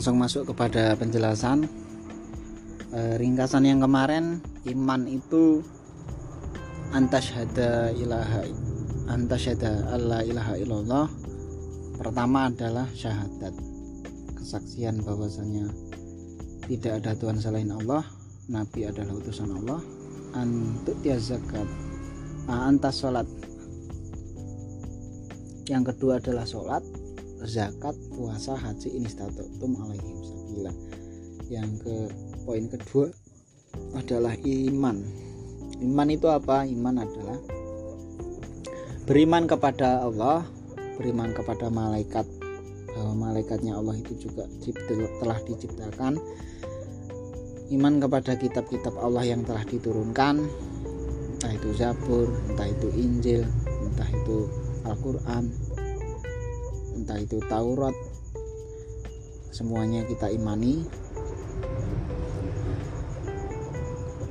langsung masuk kepada penjelasan. E, ringkasan yang kemarin iman itu antasyhada ilaha antasyhada alla ilaha illallah. Pertama adalah syahadat kesaksian bahwasanya tidak ada Tuhan selain Allah Nabi adalah utusan Allah. Untuk dia zakat antas sholat. Yang kedua adalah sholat zakat puasa haji ini statutum alaihim sabila. Yang ke poin kedua adalah iman. Iman itu apa? Iman adalah beriman kepada Allah beriman kepada malaikat. Bahwa malaikatnya Allah itu juga telah diciptakan. Iman kepada kitab-kitab Allah yang telah diturunkan. Entah itu Zabur, entah itu Injil, entah itu Al-Quran entah itu Taurat semuanya kita imani.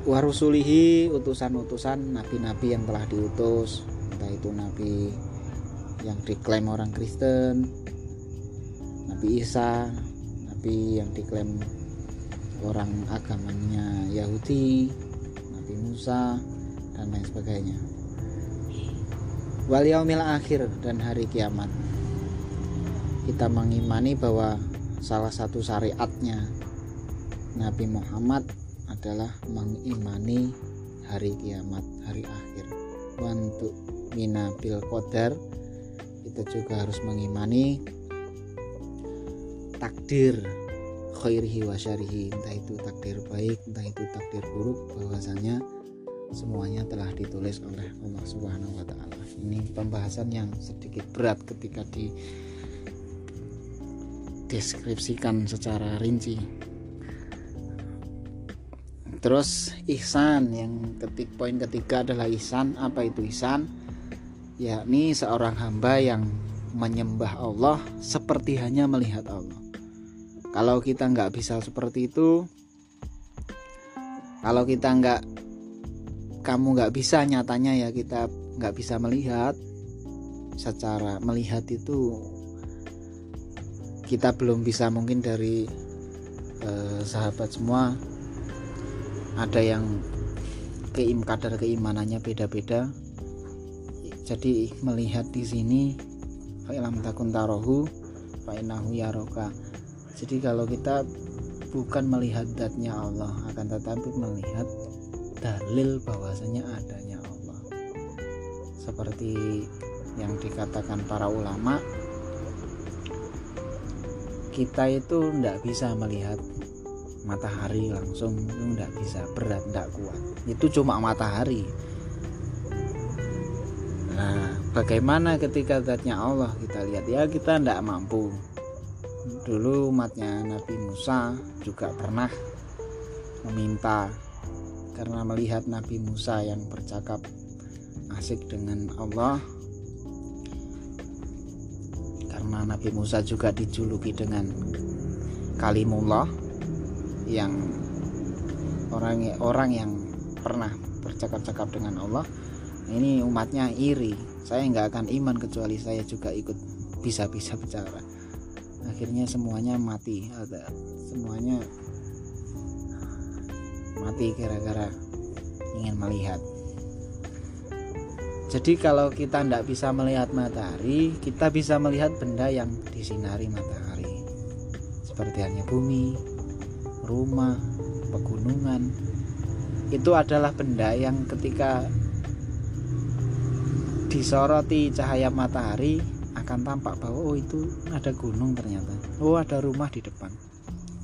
Warusulihi utusan-utusan nabi-nabi yang telah diutus. Entah itu nabi yang diklaim orang Kristen Nabi Isa Nabi yang diklaim orang agamanya Yahudi Nabi Musa dan lain sebagainya. Wal yaumil akhir dan hari kiamat kita mengimani bahwa salah satu syariatnya Nabi Muhammad adalah mengimani hari kiamat hari akhir untuk mina bil qadar kita juga harus mengimani takdir khairihi wa syarihi entah itu takdir baik entah itu takdir buruk bahwasanya semuanya telah ditulis oleh Allah Subhanahu wa taala. Ini pembahasan yang sedikit berat ketika di deskripsikan secara rinci. Terus ihsan yang ketik poin ketiga adalah ihsan. Apa itu ihsan? Yakni seorang hamba yang menyembah Allah seperti hanya melihat Allah kalau kita nggak bisa seperti itu kalau kita nggak kamu nggak bisa nyatanya ya kita nggak bisa melihat secara melihat itu kita belum bisa mungkin dari eh, sahabat semua ada yang keim kadar keimanannya beda-beda. Jadi melihat di sini fa'ilam takun tarohu fa'inahu yaroka. Jadi kalau kita bukan melihat datnya Allah akan tetapi melihat dalil bahwasanya adanya Allah. Seperti yang dikatakan para ulama kita itu tidak bisa melihat matahari langsung itu tidak bisa berat tidak kuat. Itu cuma matahari. Nah bagaimana ketika zatnya Allah kita lihat? Ya kita tidak mampu. Dulu umatnya Nabi Musa juga pernah meminta karena melihat Nabi Musa yang bercakap asik dengan Allah Nabi Musa juga dijuluki dengan kalimullah yang orang orang yang pernah bercakap-cakap dengan Allah. Ini umatnya iri. Saya nggak akan iman kecuali saya juga ikut bisa-bisa bicara. Akhirnya semuanya mati. Ada semuanya mati gara-gara ingin melihat jadi kalau kita tidak bisa melihat matahari kita bisa melihat benda yang disinari matahari. Seperti hanya bumi rumah pegunungan. Itu adalah benda yang ketika disoroti cahaya matahari akan tampak bahwa oh itu ada gunung ternyata. Oh ada rumah di depan.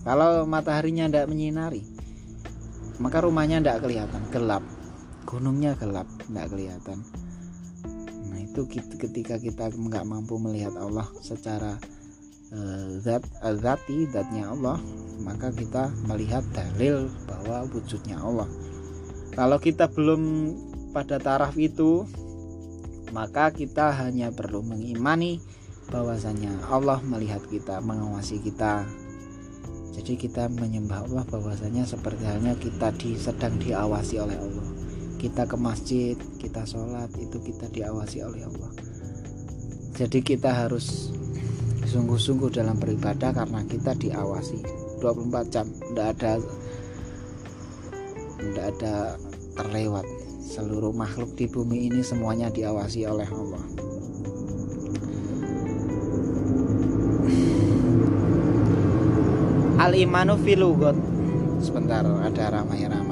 Kalau mataharinya tidak menyinari maka rumahnya tidak kelihatan. Gelap. Gunungnya gelap tidak kelihatan itu ketika kita nggak mampu melihat Allah secara uh, zat uh, zati zatnya Allah maka kita melihat dalil bahwa wujudnya Allah kalau kita belum pada taraf itu maka kita hanya perlu mengimani bahwasanya Allah melihat kita, mengawasi kita. Jadi kita menyembah Allah bahwasanya seperti halnya kita di, sedang diawasi oleh Allah. Kita ke masjid, kita sholat itu kita diawasi oleh Allah. Jadi kita harus sungguh-sungguh dalam beribadah karena kita diawasi 24 jam. Tidak ada tidak ada terlewat. Seluruh makhluk di bumi ini semuanya diawasi oleh Allah. Al imanu filugot sebentar ada ramai-ramai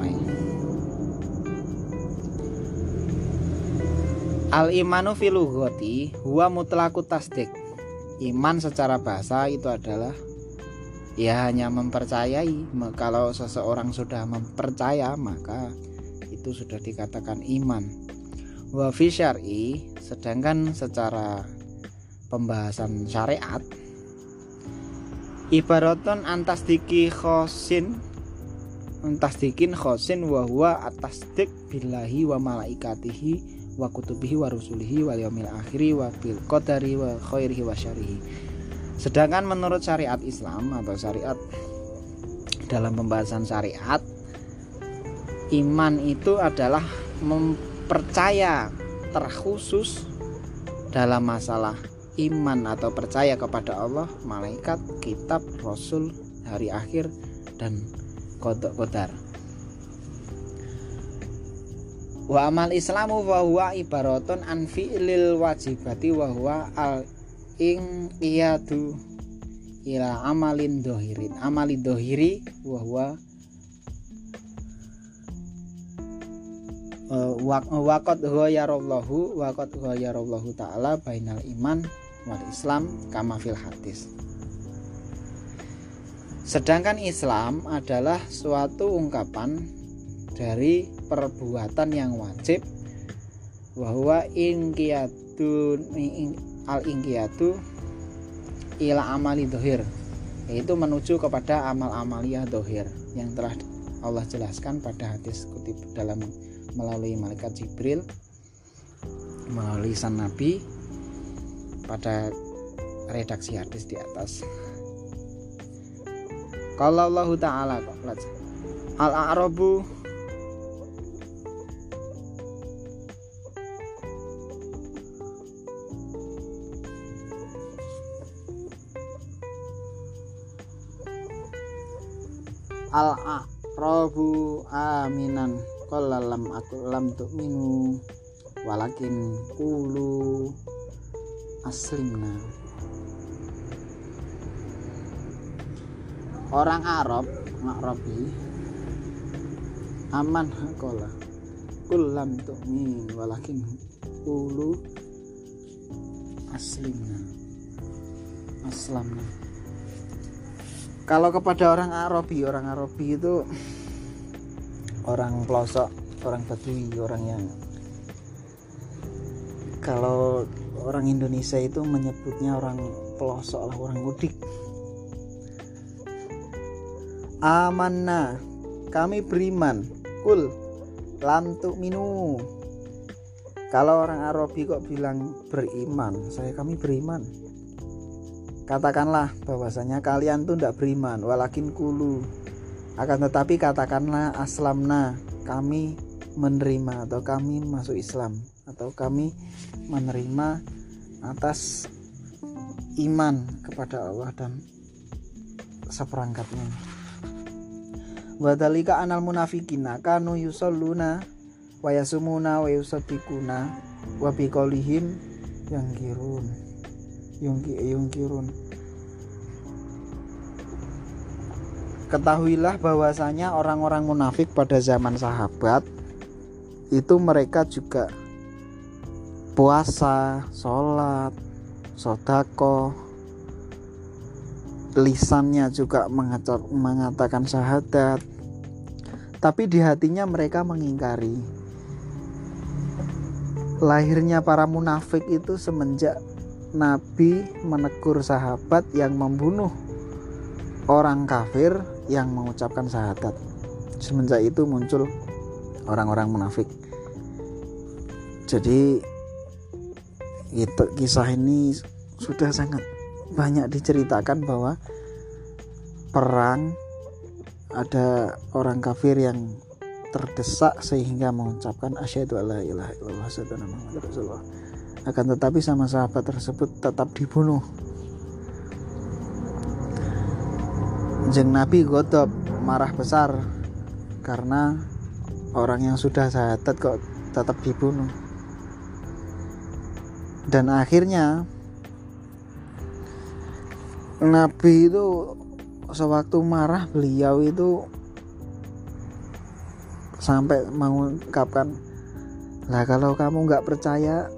al imanu filugoti huwa mutlaku tasdik. Iman secara bahasa itu adalah ya hanya mempercayai. Kalau seseorang sudah mempercaya maka itu sudah dikatakan iman. Wa fi syar'i sedangkan secara pembahasan syariat ibaraton antasdiki khosin antasdikin khosin wa huwa atasdik billahi wa malaikatihi wa kutubihi wa rusulihi wal yaumil akhiri wa bil qadari wa khairihi wa syarihi sedangkan menurut syariat Islam atau syariat dalam pembahasan syariat iman itu adalah mempercaya terkhusus dalam masalah iman atau percaya kepada Allah, malaikat, kitab, rasul, hari akhir dan kodok kodar. Wa amal Islamu wa huwa ibaratun an fi'lil wajibati wa huwa al ing iyadu ila amalin dohirin amali dohiri wa huwa waqat ghayarallahu waqat ghayarallahu taala bainal iman wal Islam kama fil hadis. Sedangkan Islam adalah suatu ungkapan dari perbuatan yang wajib bahwa ingkiyatu al ingkiyatu ila amali dohir yaitu menuju kepada amal amaliyah dohir yang telah Allah jelaskan pada hadis kutip dalam melalui malaikat Jibril melalui sang Nabi pada redaksi hadis di atas. Kalau Allah Taala al Arabu aminan qala lam aku lam tu'minu walakin kulu aslimna. Orang Arab Arabi aman hakola kulam tu'min walakin ulu aslimna. Aslamna. Kalau kepada orang Arabi orang Arabi itu orang pelosok orang Badui orang yang kalau orang Indonesia itu menyebutnya orang pelosok lah orang mudik. Amanna kami beriman. Kul lantuk minu kalau orang Arabi kok bilang beriman saya kami beriman. Katakanlah bahwasanya kalian tuh tidak beriman walakin kulu akan tetapi katakanlah aslamna kami menerima atau kami masuk Islam atau kami menerima atas iman kepada Allah dan seperangkatnya. Wadalika anal munafikina kanu yusalluna wa yasumuna wa yusaddiquna wa biqaulihim yang kirun yungki yungkirun Ketahuilah bahwasanya orang-orang munafik pada zaman sahabat itu mereka juga puasa, sholat, sodako, lisannya juga mengatakan syahadat, tapi di hatinya mereka mengingkari. Lahirnya para munafik itu semenjak Nabi menegur sahabat yang membunuh orang kafir yang mengucapkan syahadat. Semenjak itu muncul orang-orang munafik. Jadi itu kisah ini sudah sangat banyak diceritakan bahwa perang ada orang kafir yang terdesak sehingga mengucapkan asyhadu alla ilaha illallah akan tetapi sama sahabat tersebut tetap dibunuh Kanjeng Nabi godop marah besar karena orang yang sudah syahadat kok tetap dibunuh. Dan akhirnya Nabi itu sewaktu marah beliau itu sampai mengungkapkan lah kalau kamu nggak percaya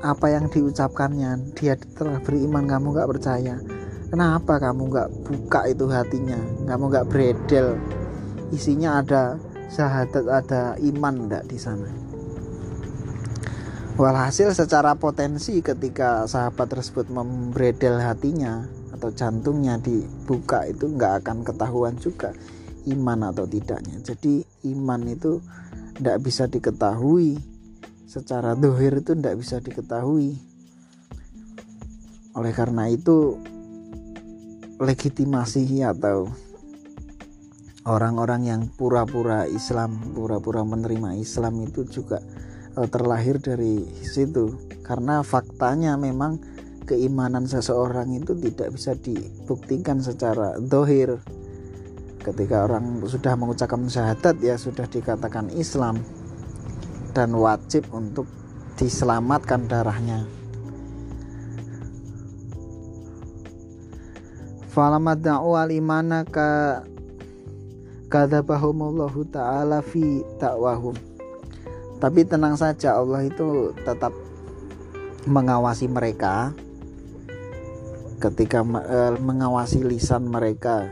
apa yang diucapkannya? Dia telah beriman kamu nggak percaya kenapa kamu nggak buka itu hatinya? Kamu nggak beredel? Isinya ada syahadat ada iman ndak di sana? Walhasil secara potensi ketika sahabat tersebut membredel hatinya atau jantungnya dibuka itu nggak akan ketahuan juga iman atau tidaknya. Jadi iman itu tidak bisa diketahui. Secara dohir itu tidak bisa diketahui. Oleh karena itu legitimasi atau orang-orang yang pura-pura Islam, pura-pura menerima Islam itu juga uh, terlahir dari situ. Karena faktanya memang keimanan seseorang itu tidak bisa dibuktikan secara dohir. Ketika orang sudah mengucapkan syahadat ya sudah dikatakan Islam dan wajib untuk diselamatkan darahnya. Falamat da'u al-imana ka kadzabahumullahu taala fi dakwahum tapi tenang saja Allah itu tetap mengawasi mereka. Ketika uh, mengawasi lisan mereka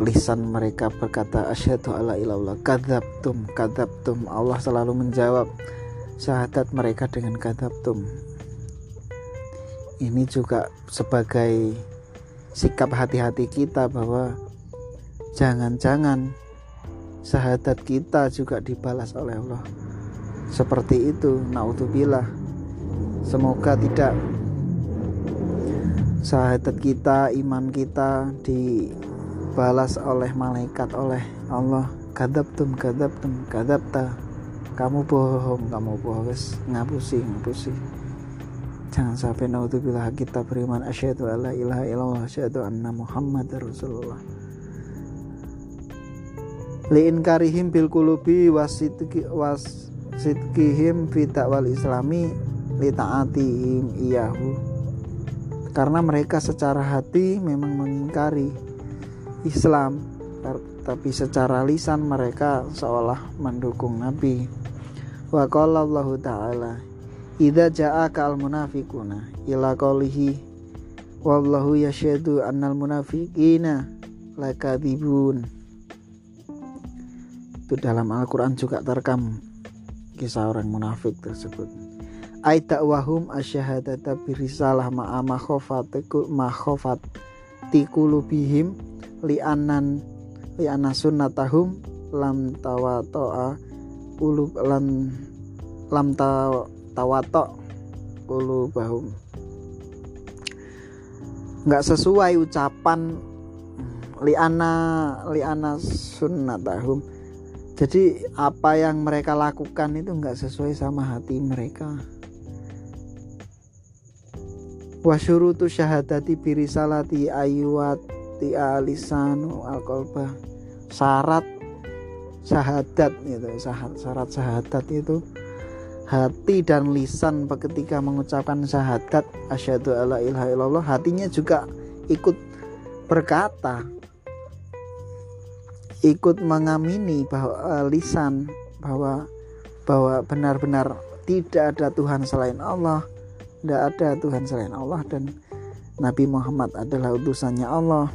lisan mereka berkata asyhadu alla ilallah kadzabtum kadzabtum. Allah selalu menjawab syahadat mereka dengan kadzabtum ini juga sebagai sikap hati-hati kita bahwa Jangan-jangan syahadat kita juga dibalas oleh Allah. Seperti itu, naudzubillah. Semoga tidak syahadat kita, iman kita dibalas oleh malaikat oleh Allah. Kadabtum, kadabtum, kadabta. Kamu bohong, kamu bohong. Ngapusi, ngapusi. Jangan sampai naudzubillah kita beriman. Asyhadu alla ilaha illallah asyhadu anna muhammad rasulullah. Liin karihim bil kulubi wasidki wasidkihim fi wal islami li taatihim iyahu. Karena mereka secara hati memang mengingkari Islam tapi secara lisan mereka seolah mendukung Nabi. Wa Allah taala idza ja'aka al munafiquna ila qawlihi wallahu yashhadu annal munafiqina lakadzibun. Itu dalam Al-Quran juga terekam kisah orang munafik tersebut. Aita wahum asyhadata birisalah ma'a makhofatiku makhofat tikulubihim li'anan li'anna sunnatahum lam tawato'a ulub lam lam tawato ulubahum nggak sesuai ucapan li'ana li'ana sunnatahum. Jadi apa yang mereka lakukan itu nggak sesuai sama hati mereka. Wasyurutu syahadati birisalati ayuwati alisanu alkolba syarat syahadat itu syarat syahadat itu hati dan lisan ketika mengucapkan syahadat asyhadu alla ilaha illallah hatinya juga ikut berkata ikut mengamini bahwa uh, lisan bahwa bahwa benar-benar tidak ada Tuhan selain Allah, tidak ada Tuhan selain Allah dan Nabi Muhammad adalah utusannya Allah.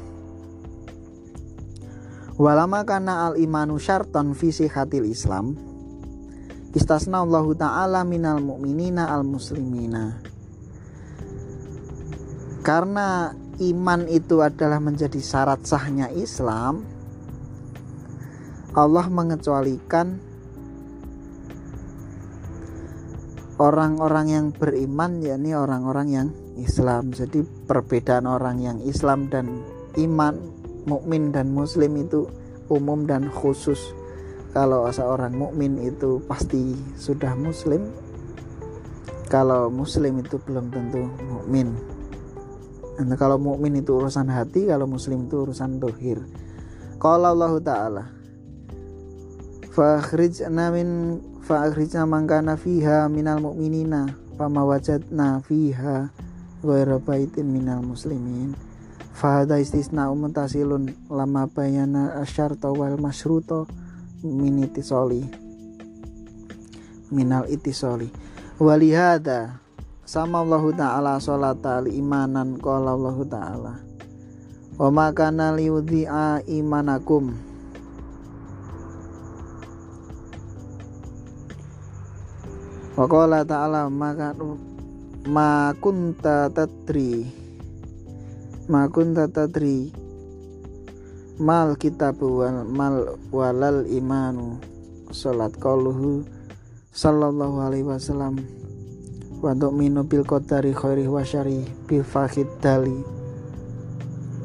Walama kana al imanu syarton fi hatil Islam istasna Allah taala minal mu'minina al muslimina. Karena iman itu adalah menjadi syarat sahnya Islam, Allah mengecualikan orang-orang yang beriman yakni orang-orang yang Islam. Jadi perbedaan orang yang Islam dan iman, mukmin dan muslim itu umum dan khusus. Kalau seorang mukmin itu pasti sudah muslim. Kalau muslim itu belum tentu mukmin. nah, kalau mukmin itu urusan hati kalau muslim itu urusan dohir kalau Allah taala fakhrijna min fakhrijna mangkana fiha minal mu'minina fama wajadna fiha ghairu baitin minal muslimin fahada istisna umutasilun lama bayana asyarta wal masyruto min itisoli minal itisoli walihada sama Allah Ta'ala sholata li imanan qala Allah Ta'ala. Wa makana liudhi'a imanakum. Wa qala ta'ala maka ma kunta tadri ma kunta tadri mal kitab wal mal walal imanu. Salat qaluhu sallallahu alaihi wasallam. Wa minu bil qadari khairi wa syari bil fakhid dali.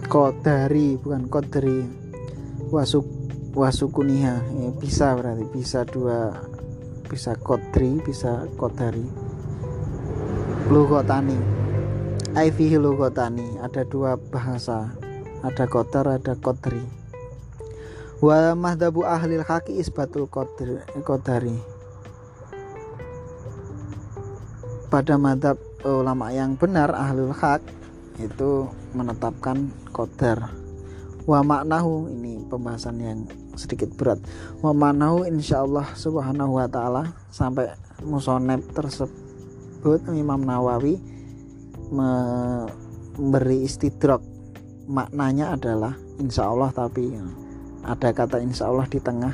Qadari bukan qadri. Wasuk wasukuniha ya, bisa berarti bisa dua bisa kodri bisa kodari lugotani aifihi lugotani ada dua bahasa ada kotar ada kodri wa mahdabu ahlil haki isbatul kodari pada madhab ulama yang benar ahlul hak itu menetapkan kodar wa maknahu ini pembahasan yang sedikit berat. Memanahu insyaallah subhanahu wa ta'ala sampai musonep tersebut Imam Nawawi memberi istidrok maknanya adalah insya Allah tapi ada kata insya Allah di tengah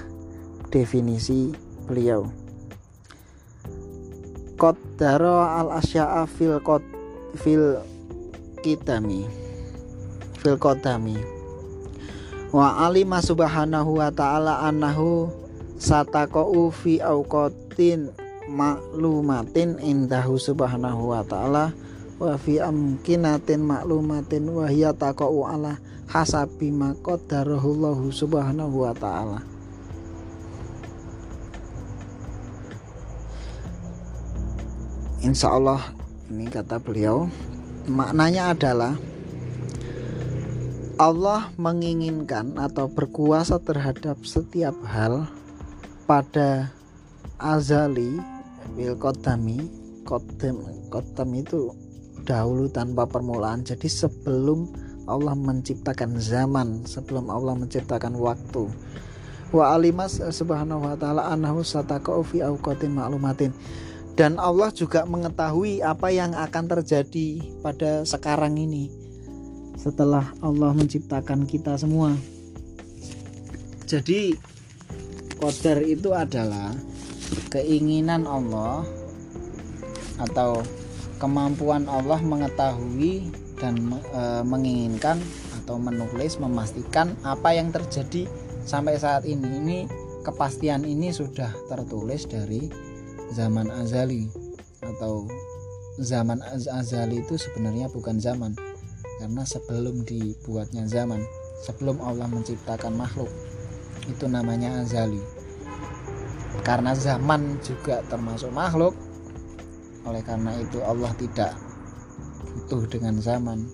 definisi beliau. Qaddaro al asya'a fil qad fil kitami fil qadami. Wa alima subhanahu wa ta'ala annahu sataqau fi auqatin maklumatin indahu subhanahu wa ta'ala wa fi amkinatin maklumatin wa hiya taqau ala hasabi ma qaddarahullahu subhanahu wa ta'ala. Insya Allah ini kata beliau maknanya adalah Allah menginginkan atau berkuasa terhadap setiap hal pada azali bil kodami kodam kodam itu dahulu tanpa permulaan. Jadi sebelum Allah menciptakan zaman sebelum Allah menciptakan waktu. Wa alimas subhanahu wa ta'ala anahu sataqa'u fi awqatin maklumatin dan Allah juga mengetahui apa yang akan terjadi pada sekarang ini setelah Allah menciptakan kita semua. Jadi qadar itu adalah keinginan Allah atau kemampuan Allah mengetahui dan e, menginginkan atau menulis memastikan apa yang terjadi sampai saat ini. Ini kepastian ini sudah tertulis dari zaman azali atau zaman azali itu sebenarnya bukan zaman karena sebelum dibuatnya zaman sebelum Allah menciptakan makhluk itu namanya azali karena zaman juga termasuk makhluk oleh karena itu Allah tidak butuh dengan zaman.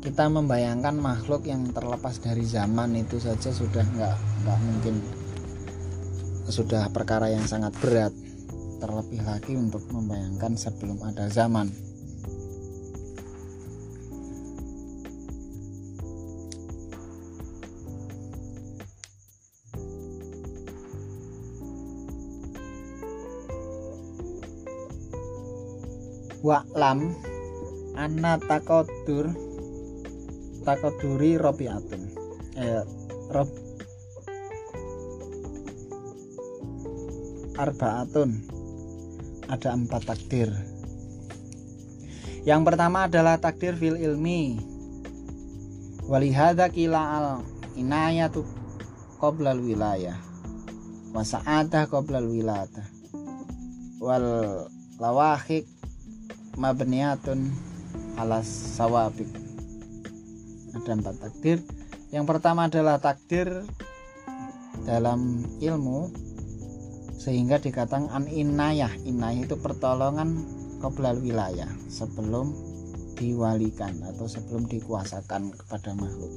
Kita membayangkan makhluk yang terlepas dari zaman itu saja sudah nggak nggak mungkin. Sudah perkara yang sangat berat. Terlebih lagi untuk membayangkan sebelum ada zaman wa'lam anna takodur takoduri robiatun eh, rob arbaatun ada empat takdir. Yang pertama adalah takdir fil ilmi. Walihada kila al inayatu qoblal wilayah. Wasa'adah qoblal wilayah. Wal lawahik mabniatun alas sawabik. Ada empat takdir. Yang pertama adalah takdir dalam ilmu sehingga dikatakan an inayah. Inayah itu pertolongan qoblal wilayah sebelum diwalikan atau sebelum dikuasakan kepada makhluk.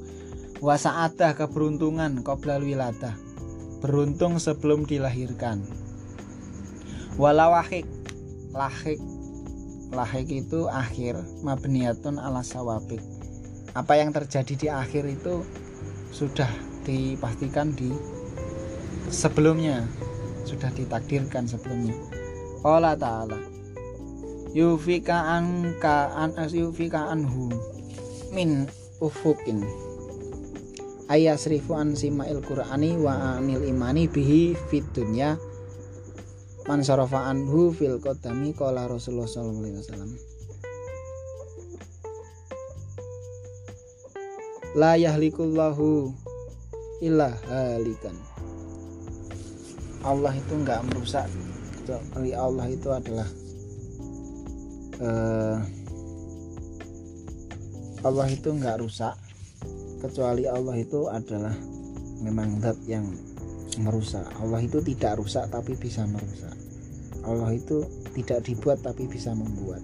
Ada keberuntungan qabla wiladah beruntung sebelum dilahirkan. Walawahik lahik lahik itu akhir mabniatun ala sawabik. Apa yang terjadi di akhir itu sudah dipastikan di sebelumnya sudah ditakdirkan sebelumnya. Allah Ta'ala yufika anka an yufika anhu min ufukin ayasrifu an simail qur'ani wa anil imani bihi fid dunya man sarafa anhu fil qadami qala Rasulullah sallallahu alaihi wasallam. La yahlikullahu illa halikan. Allah itu enggak merusak. Kecuali Allah itu adalah uh, Allah itu enggak rusak. Kecuali Allah itu adalah memang zat yang merusak. Allah itu tidak rusak tapi bisa merusak. Allah itu tidak dibuat tapi bisa membuat.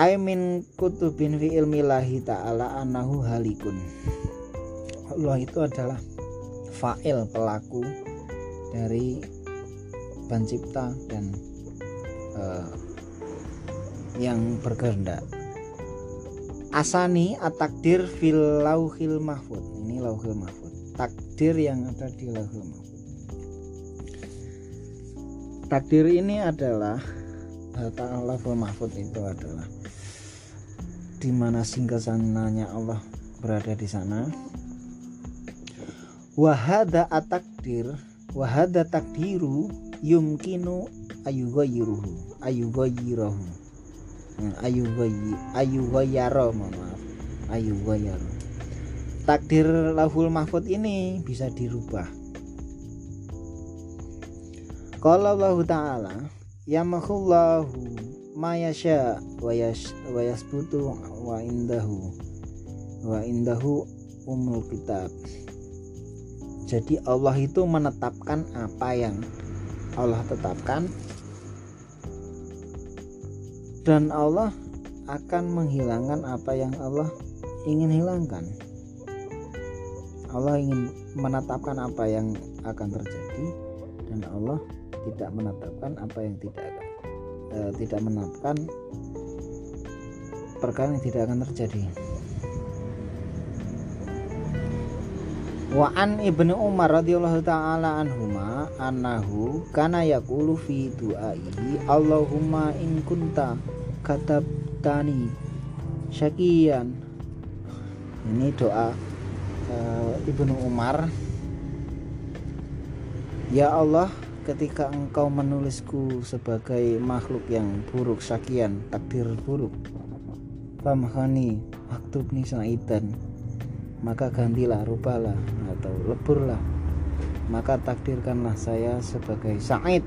Aimin kutubin fi ilmillahi ta'ala anahu halikun. Allah itu adalah fa'il pelaku dari pencipta dan uh, yang berkehendak. Asani atakdir fil lauhil mahfud ini lauhil mahfud. Takdir yang ada di lauhil mahfud. Takdir ini adalah data lauhil mahfud itu adalah di mana singgasananya Allah berada di sana. Wahada atakdir wahada takdiru yumkinu ayughayyiruhu ayughayyiruhu hmm, ayughayyi ayughayyara maaf. Ayughayyara takdir lahul mahfud ini bisa dirubah kalau Allah Ta'ala Yamahullahu ma yasha wa yasbutu wa indahu wa indahu umul kitab jadi Allah itu menetapkan apa yang Allah tetapkan dan Allah akan menghilangkan apa yang Allah ingin hilangkan. Allah ingin menetapkan apa yang akan terjadi dan Allah tidak menetapkan apa yang tidak akan eh, tidak menetapkan perkara yang tidak akan terjadi. Wa an Ibnu Umar radhiyallahu taala anhuma annahu kana yaqulu fi du'aihi Allahumma in kunta katabtani syakian ini doa uh, Ibnu Umar Ya Allah ketika engkau menulisku sebagai makhluk yang buruk syakian takdir buruk famhani maktubni saidan maka gantilah rubahlah atau leburlah. Maka takdirkanlah saya sebagai Said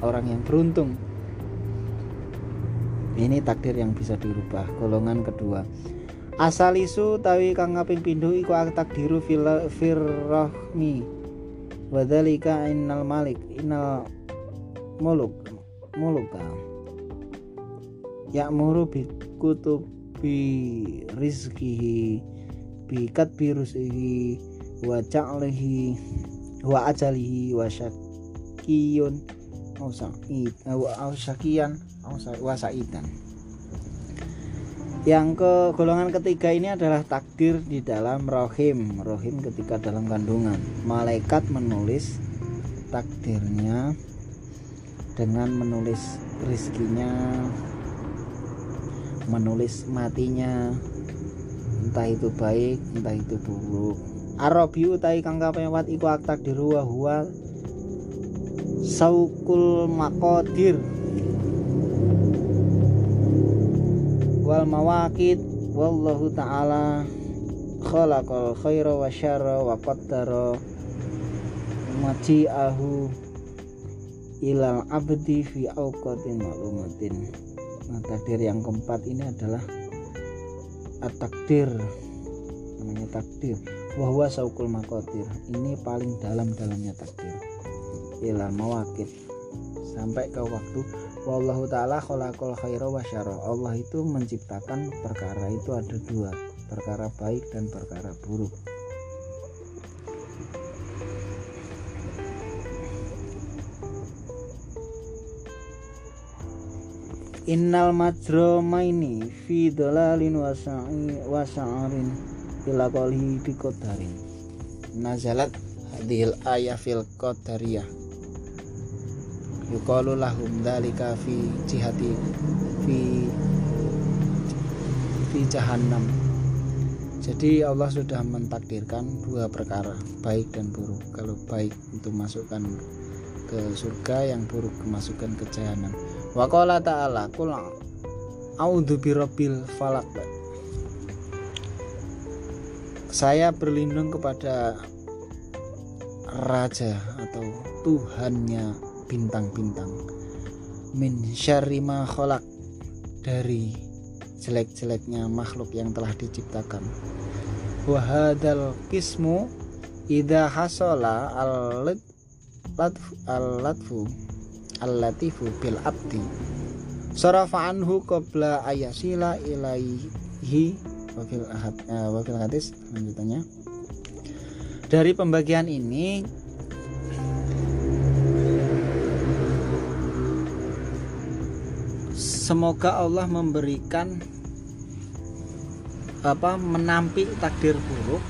orang yang beruntung. Ini takdir yang bisa dirubah. Golongan kedua asalisu tawi kang ngaping pindho iku takdiru firrahmi wadhalika innal malik innal muluk muluka ya'muru bi kutubi rizkihi bikat birusihi wa ca'lihi wa ajalihi wa syakiyun au sa'id au syakiyan wa sa'idan yang ke golongan ketiga ini adalah takdir di dalam rohim. Rohim ketika dalam kandungan. Malaikat menulis takdirnya dengan menulis rizkinya menulis matinya. Entah itu baik entah itu buruk. Arabi utai kang kapewat iku aktak diruwa huwa saukul makodir wal mawakid wallahu ta'ala khalaqal khaira wa syarra wa qaddara maji'ahu ilal abdi fi awqatin maklumatin nah takdir yang keempat ini adalah at-takdir. Namanya takdir. Bahwa saukul makotir ini paling dalam-dalamnya takdir. Ilal mawakid sampai ke waktu wallahu taala khalaqal khaira wa Allah itu menciptakan perkara itu ada dua perkara baik dan perkara buruk. Innal majromaini fi dalalin wasa'i wasa'arin ila qalihi bi qadarin. Nazalat hadhil ayah fil qadariyah yuqalu lahum dzalika fi jihati fi fi jahannam. Jadi Allah sudah mentakdirkan dua perkara baik dan buruk. Kalau baik itu masukkan ke surga yang buruk kemasukan ke jahanam wa qala ta'ala qul a'udzu birabbil falak saya berlindung kepada raja atau Tuhannya bintang-bintang. Min syarri ma khalaq. Dari jelek-jeleknya makhluk yang telah diciptakan. Wa hadzal qismu idza hasala al latfu al latfu al latifu bil abdi. Sarafa anhu qabla ayasila ilaihi. Uh, wakil hadis lanjutannya. Dari pembagian ini semoga Allah memberikan apa menampi takdir buruk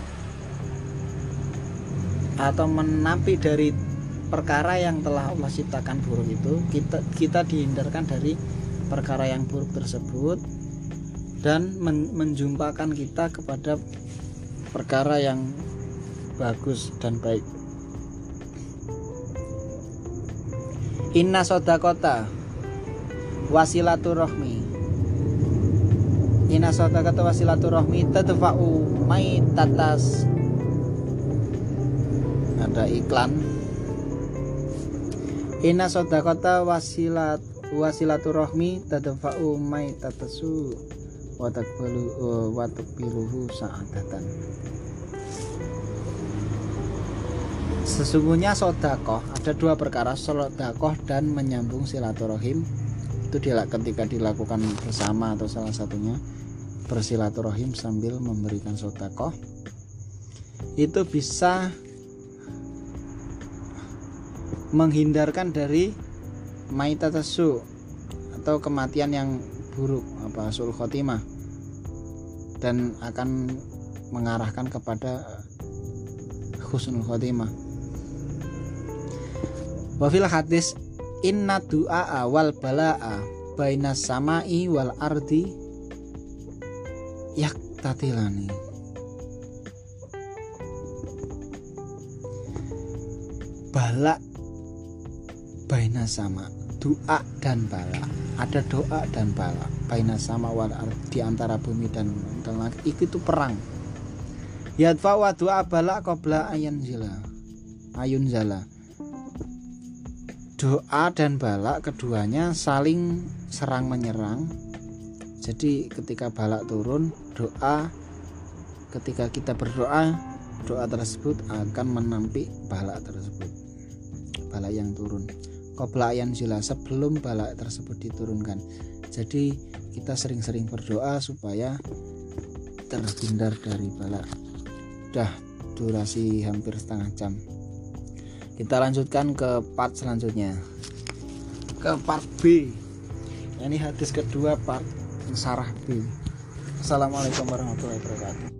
atau menampi dari perkara yang telah Allah ciptakan buruk itu kita kita dihindarkan dari perkara yang buruk tersebut dan men menjumpakan kita kepada perkara yang bagus dan baik. Inna sodakota wasilaturrohmi Inna sodakota wasilaturrohmi tadfa'u mai tatas. Ada iklan. Inna sodakota wasilat wasilaturrohmi tadfa'u mai tatasu. Watak belu uh, watak biluhu saadatan. Sesungguhnya sodakoh ada dua perkara sodakoh dan menyambung silaturahim itu ketika dilakukan bersama atau salah satunya bersilaturahim sambil memberikan sodakoh itu bisa menghindarkan dari maitatasu atau kematian yang buruk apa sul khotimah dan akan mengarahkan kepada husnul khotimah. Wafil hadis inna du'a wal bala'a baina samai wal ardi yak tatilani balak baina sama doa dan bala ada doa dan bala baina sama wal di antara bumi dan dan langit. Itu, perang. Yadfa wa doa bala qabla ayun zila. Ayun zala doa dan bala keduanya saling serang menyerang. Jadi ketika balak turun doa ketika kita berdoa doa tersebut akan menampik balak tersebut balak yang turun. Koblayan sila sebelum balak tersebut diturunkan. Jadi kita sering-sering berdoa supaya terhindar dari balak. Udah durasi hampir setengah jam kita lanjutkan ke part selanjutnya. Ke part B. Ini hadis kedua part sarah B. Assalamualaikum warahmatullahi wabarakatuh